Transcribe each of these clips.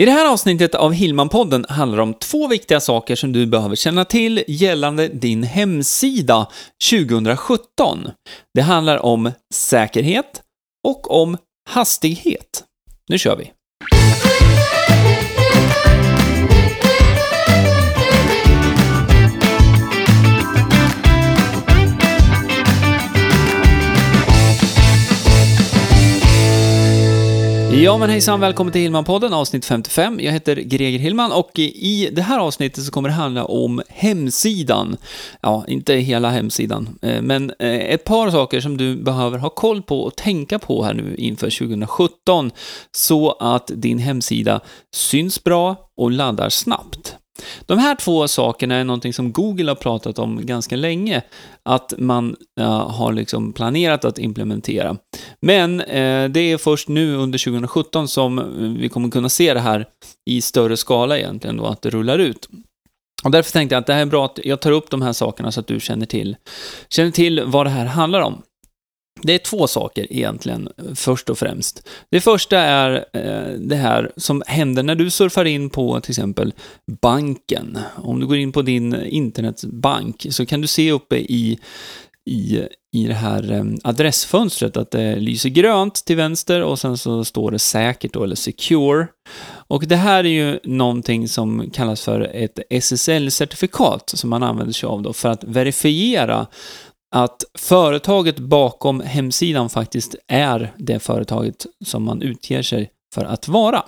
I det här avsnittet av Hillman-podden handlar det om två viktiga saker som du behöver känna till gällande din hemsida 2017. Det handlar om säkerhet och om hastighet. Nu kör vi! Ja men hejsan, välkommen till Hillman-podden, avsnitt 55. Jag heter Greger Hillman och i det här avsnittet så kommer det handla om hemsidan. Ja, inte hela hemsidan, eh, men eh, ett par saker som du behöver ha koll på och tänka på här nu inför 2017 så att din hemsida syns bra och laddar snabbt. De här två sakerna är någonting som Google har pratat om ganska länge, att man uh, har liksom planerat att implementera. Men uh, det är först nu under 2017 som eh, vi kommer kunna se det här i större skala egentligen då, att det rullar ut. Och därför tänkte jag att det här är bra att jag tar upp de här sakerna så att du känner till, känner till vad det här handlar om. Det är två saker egentligen, först och främst. Det första är eh, det här som händer när du surfar in på till exempel banken. Om du går in på din internetbank så kan du se uppe i, i, i det här eh, adressfönstret att det lyser grönt till vänster och sen så står det säkert då, eller secure. Och det här är ju någonting som kallas för ett SSL-certifikat som man använder sig av då för att verifiera att företaget bakom hemsidan faktiskt är det företaget som man utger sig för att vara.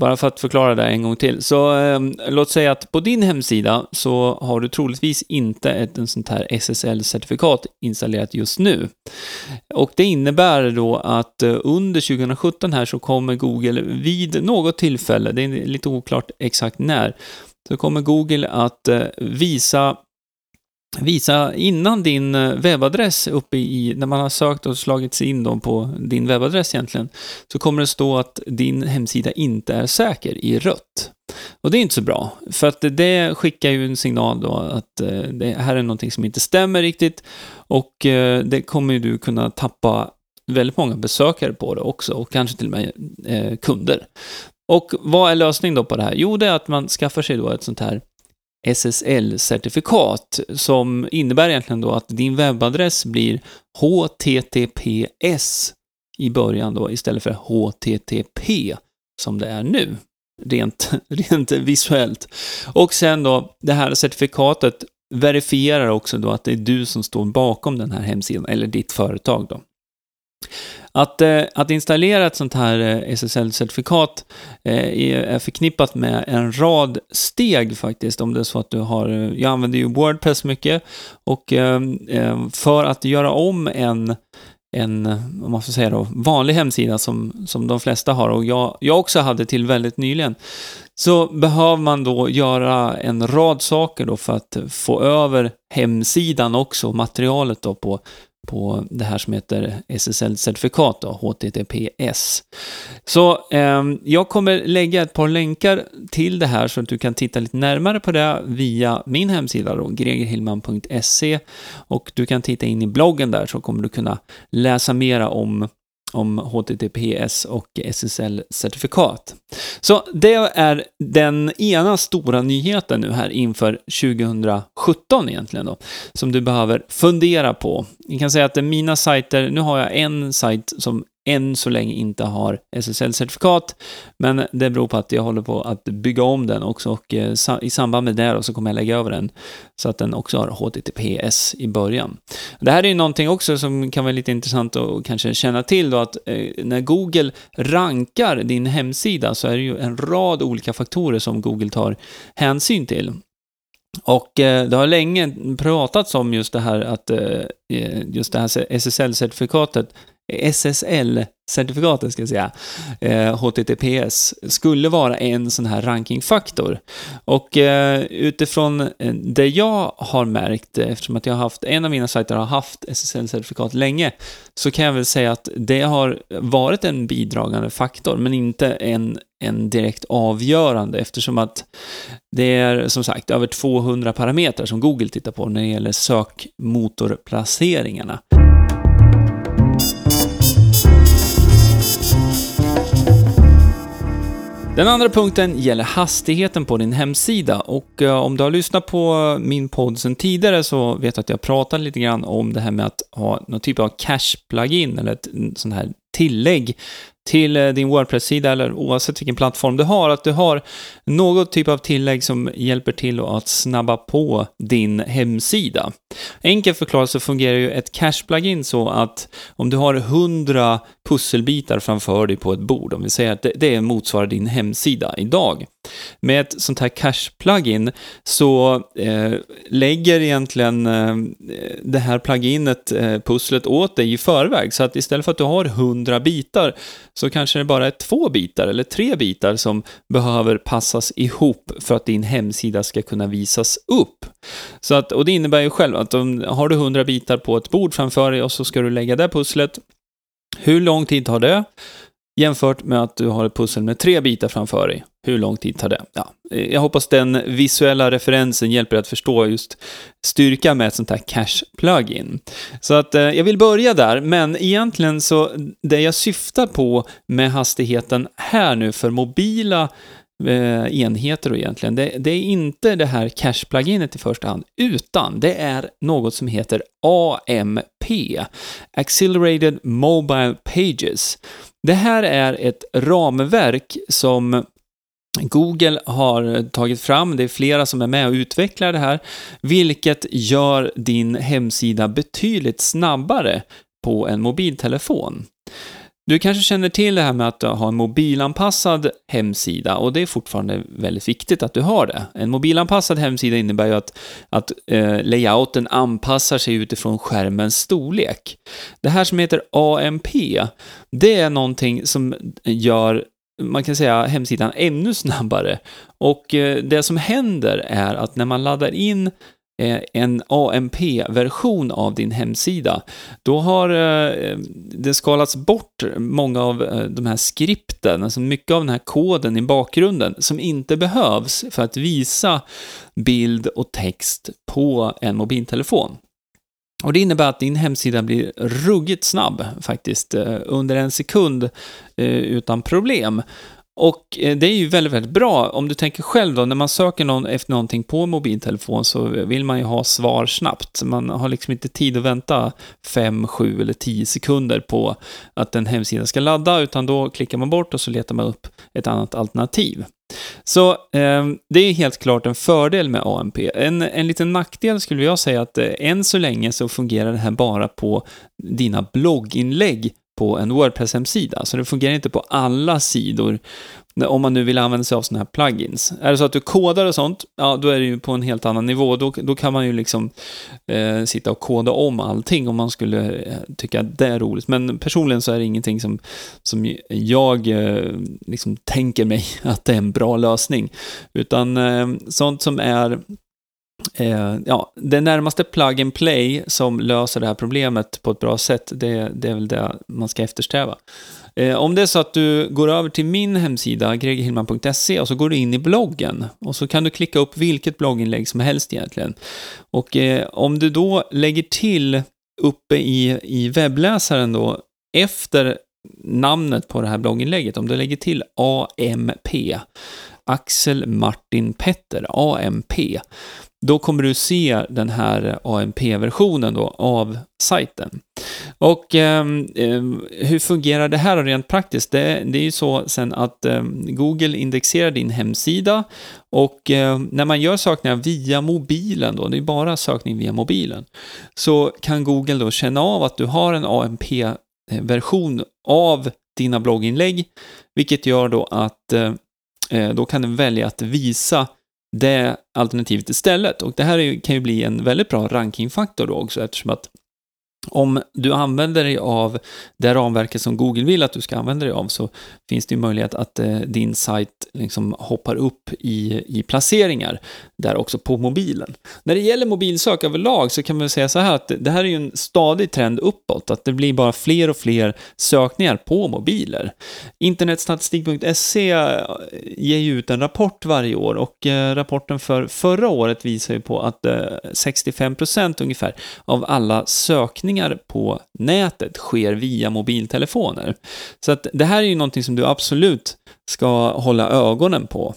Bara för att förklara det en gång till. Så eh, låt säga att på din hemsida så har du troligtvis inte ett en sånt här SSL-certifikat installerat just nu. Och det innebär då att eh, under 2017 här så kommer Google vid något tillfälle, det är lite oklart exakt när, så kommer Google att eh, visa visa innan din eh, webbadress uppe i, när man har sökt och slagit sig in då på din webbadress egentligen, så kommer det stå att din hemsida inte är säker i rött. Och det är inte så bra, för att det skickar ju en signal då att eh, det här är någonting som inte stämmer riktigt och eh, det kommer ju du kunna tappa väldigt många besökare på det också och kanske till och med kunder. Och vad är lösningen då på det här? Jo, det är att man skaffar sig då ett sånt här SSL-certifikat som innebär egentligen då att din webbadress blir HTTPS i början då istället för HTTP som det är nu. Rent, rent visuellt. Och sen då, det här certifikatet verifierar också då att det är du som står bakom den här hemsidan, eller ditt företag då. Att, eh, att installera ett sånt här eh, SSL-certifikat eh, är förknippat med en rad steg faktiskt, om det är så att du har, eh, jag använder ju Wordpress mycket, och ehm, ehm, för att göra om en en, om man får säga då, vanlig hemsida som, som de flesta har och jag, jag också hade till väldigt nyligen, så behöver man då göra en rad saker då för att få över hemsidan också, materialet då på på det här som heter SSL-certifikat, HTTPS. Så eh, jag kommer lägga ett par länkar till det här så att du kan titta lite närmare på det via min hemsida, då, gregerhillman.se och du kan titta in i bloggen där så kommer du kunna läsa mera om om HTTPS och SSL-certifikat. Så det är den ena stora nyheten nu här inför 2017 egentligen då, som du behöver fundera på. Jag kan säga att mina sajter, nu har jag en sajt som än så länge inte har SSL-certifikat, men det beror på att jag håller på att bygga om den också och eh, i samband med det så kommer jag lägga över den så att den också har HTTPS i början. Det här är ju någonting också som kan vara lite intressant att kanske känna till då att eh, när Google rankar din hemsida så är det ju en rad olika faktorer som Google tar hänsyn till. Och eh, det har länge pratats om just det här att just det här SSL-certifikatet SSL-certifikatet, ska jag säga, eh, HTTPS, skulle vara en sån här rankingfaktor. Och eh, utifrån eh, det jag har märkt, eh, eftersom att jag har haft, en av mina sajter har haft SSL-certifikat länge, så kan jag väl säga att det har varit en bidragande faktor, men inte en, en direkt avgörande eftersom att det är som sagt över 200 parametrar som Google tittar på när det gäller sökmotorplaceringarna. Den andra punkten gäller hastigheten på din hemsida. Och eh, om du har lyssnat på min podd sedan tidigare så vet du att jag pratade lite grann om det här med att ha någon typ av cache-plugin eller ett sånt här tillägg till eh, din WordPress-sida eller oavsett vilken plattform du har, att du har något typ av tillägg som hjälper till att snabba på din hemsida. Enkelt förklarat så fungerar ju ett cache-plugin så att om du har 100 pusselbitar framför dig på ett bord, om vi säger att det, motsvarar din hemsida idag. Med ett sånt här cache-plugin så eh, lägger egentligen eh, det här pluginet eh, pusslet åt dig i förväg. Så att istället för att du har 100 bitar så kanske det bara är två bitar eller tre bitar som behöver passas ihop för att din hemsida ska kunna visas upp. Så att, och det innebär ju själv att om har du 100 bitar på ett bord framför dig och så ska du lägga det pusslet. Hur lång tid tar det? Jämfört med att du har ett pussel med tre bitar framför dig. Hur lång tid tar det? Ja, eh, jag hoppas den visuella referensen hjälper dig att förstå just styrkan med ett sånt här cache-plugin. Så att eh, jag vill börja där, men egentligen så det jag syftar på med hastigheten här nu för mobila eh, enheter då egentligen, det, det, är inte det här cache-pluginet i första hand, utan det är något som heter AMP, Accelerated Mobile Pages. Det här är ett ramverk som Google har tagit fram, det är flera som är med och utvecklar det här, vilket gör din hemsida betydligt snabbare på en mobiltelefon. Du kanske känner till det här med att ha en mobilanpassad hemsida och det är fortfarande väldigt viktigt att du har det. En mobilanpassad hemsida innebär ju att, att eh, layouten anpassar sig utifrån skärmens storlek. Det här som heter AMP, det är någonting som gör man kan säga hemsidan ännu snabbare. Och eh, det som händer är att när man laddar in eh, en AMP-version av din hemsida, då har eh, det skalats bort många av de här skripten, alltså mycket av den här koden i bakgrunden som inte behövs för att visa bild och text på en mobiltelefon. Och det innebär att din hemsida blir ruggigt snabb faktiskt, eh, under en sekund eh, utan problem. Och eh, det är ju väldigt, väldigt bra. Om du tänker själv då, när man söker någon, efter någonting på mobiltelefon så vill man ju ha svar snabbt. Man har liksom inte tid att vänta 5, 7 eller 10 sekunder på att en hemsida ska ladda, utan då klickar man bort och så letar man upp ett annat alternativ. Så eh, det är helt klart en fördel med AMP. En, en liten nackdel skulle jag säga att eh, än så länge så fungerar det här bara på dina blogginlägg på en Wordpress-hemsida, så det fungerar inte på alla sidor om man nu vill använda sig av sådana här plugins. Är det så att du kodar och sånt, ja då är det ju på en helt annan nivå. Då, då kan man ju liksom eh, sitta och koda om allting om man skulle eh, tycka att det är roligt. Men personligen så är det ingenting som, som jag eh, liksom tänker mig att det är en bra lösning. Utan eh, sånt som är Eh, ja, det närmaste plug and play som löser det här problemet på ett bra sätt, det, det är väl det man ska eftersträva. Eh, om det är så att du går över till min hemsida, gregerhillman.se, och så går du in i bloggen, och så kan du klicka upp vilket blogginlägg som helst egentligen. Och eh, om du då lägger till uppe i, i webbläsaren då, efter namnet på det här blogginlägget, om du lägger till AMP, Axel Martin Petter, AMP, då kommer du se den här AMP-versionen då av sajten. Och eh, hur fungerar det här rent praktiskt? Det, det är ju så sen att eh, Google indexerar din hemsida och eh, när man gör sökningar via mobilen då, det är bara sökning via mobilen, så kan Google då känna av att du har en AMP-version av dina blogginlägg, vilket gör då att eh, eh då kan den välja att visa det alternativet istället. Och det här kan ju bli en väldigt bra rankingfaktor då också eftersom att om du använder dig av det ramverket som Google vill att du ska använda dig av så finns det ju möjlighet att eh, din sajt liksom hoppar upp i, i placeringar där också på mobilen. När det gäller mobilsök överlag så kan man säga så här att det här är ju en stadig trend uppåt, att det blir bara fler och fler sökningar på mobiler. Internetstatistik.se eh, ger ju ut en rapport varje år och eh, rapporten för förra året visar ju på att eh, 65% ungefär av alla sökningar beställningar på nätet sker via mobiltelefoner. Så att det här är ju någonting som du absolut ska hålla ögonen på.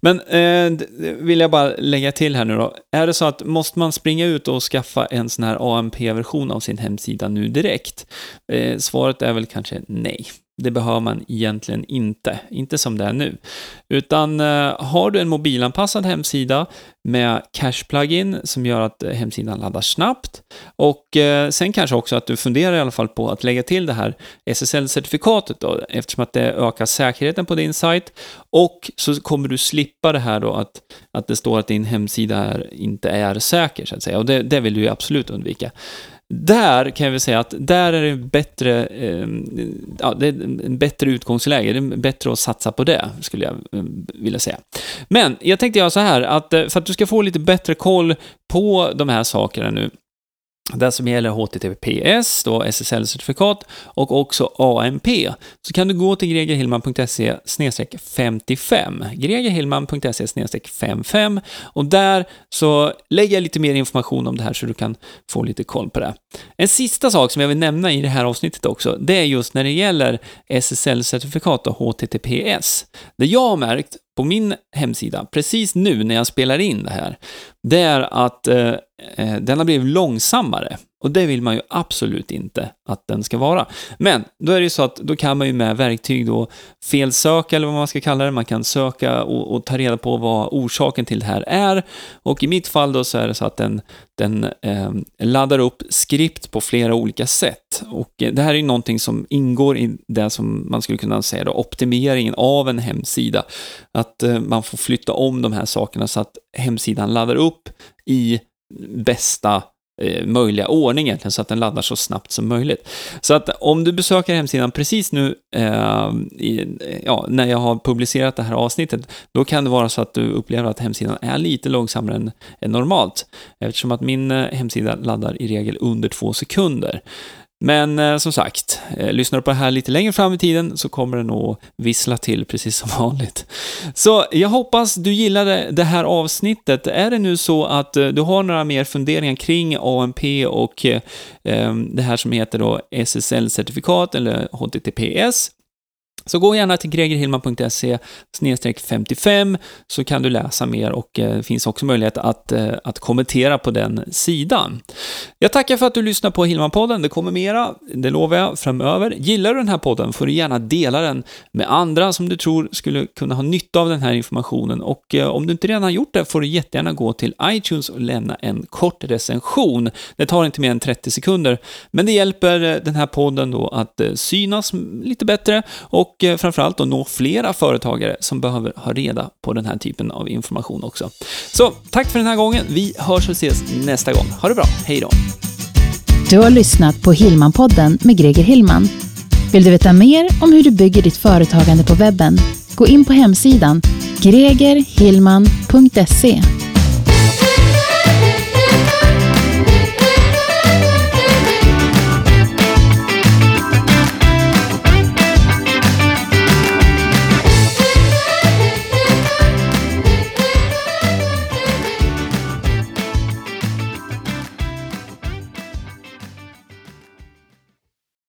Men eh, vill jag bara lägga till här nu då. Är det så att måste man springa ut och skaffa en sån här AMP-version av sin hemsida nu direkt? Eh, svaret är väl kanske nej. Det behöver man egentligen inte, inte som det är nu. Utan eh, har du en mobilanpassad hemsida med cache-plugin som gör att eh, hemsidan laddar snabbt och eh, sen kanske också att du funderar i alla fall på att lägga till det här SSL-certifikatet då, eftersom att det ökar säkerheten på din sajt och så kommer du slippa det här då att, att det står att din hemsida är, inte är säker så att säga och det, det vill du ju absolut undvika. Där kan jag väl säga att där är det bättre, eh, ja, det är en bättre utgångsläge. Det är bättre att satsa på det, skulle jag ehm, vilja säga. Men jag tänkte göra så här, att eh, för att du ska få lite bättre koll på de här sakerna nu, det som gäller HTTPS, då SSL-certifikat, och också AMP, så kan du gå till gregerhillman.se 55. gregerhillman.se 55 och där så lägger jag lite mer information om det här så du kan få lite koll på det. En sista sak som jag vill nämna i det här avsnittet också, det är just när det gäller SSL-certifikat och HTTPS. Det jag har märkt på min hemsida, precis nu när jag spelar in det här, det är att eh, eh den har blivit långsammare. Och det vill man ju absolut inte att den ska vara. Men då är det ju så att då kan man ju med verktyg då felsöka, eller vad man ska kalla det, man kan söka och, och ta reda på vad orsaken till det här är. Och i mitt fall då så är det så att den, den eh, laddar upp skript på flera olika sätt. Och eh, det här är ju någonting som ingår i det som man skulle kunna säga då, optimeringen av en hemsida. Att eh, man får flytta om de här sakerna så att hemsidan laddar upp i bästa Eh, möjliga ordning egentligen, så att den laddar så snabbt som möjligt. Så att om du besöker hemsidan precis nu, eh, i, ja, när jag har publicerat det här avsnittet, då kan det vara så att du upplever att hemsidan är lite långsammare än, än normalt, eftersom att min eh, hemsida laddar i regel under två sekunder. Men eh, som sagt, eh, lyssnar du på det här lite längre fram i tiden så kommer det nog vissla till precis som vanligt. Så jag hoppas du gillade det här avsnittet. Är det nu så att eh, du har några mer funderingar kring AMP och eh, eh, det här som heter då SSL-certifikat eller HTTPS så gå gärna till gregerhillman.se 55 så kan du läsa mer och det eh, finns också möjlighet att, eh, att kommentera på den sidan. Jag tackar för att du lyssnar på Hillman-podden. Det kommer mera, det lovar jag, framöver. Gillar du den här podden får du gärna dela den med andra som du tror skulle kunna ha nytta av den här informationen och eh, om du inte redan har gjort det får du jättegärna gå till iTunes och lämna en kort recension. Det tar inte mer än 30 sekunder, men det hjälper eh, den här podden då att eh, synas lite bättre och och eh, framförallt att nå flera företagare som behöver ha reda på den här typen av information också. Så tack för den här gången. Vi hörs och ses nästa gång. Ha det bra. Hej då! Du har lyssnat på Hillman-podden med Greger Hillman. Vill du veta mer om hur du bygger ditt företagande på webben? Gå in på hemsidan gregerhillman.se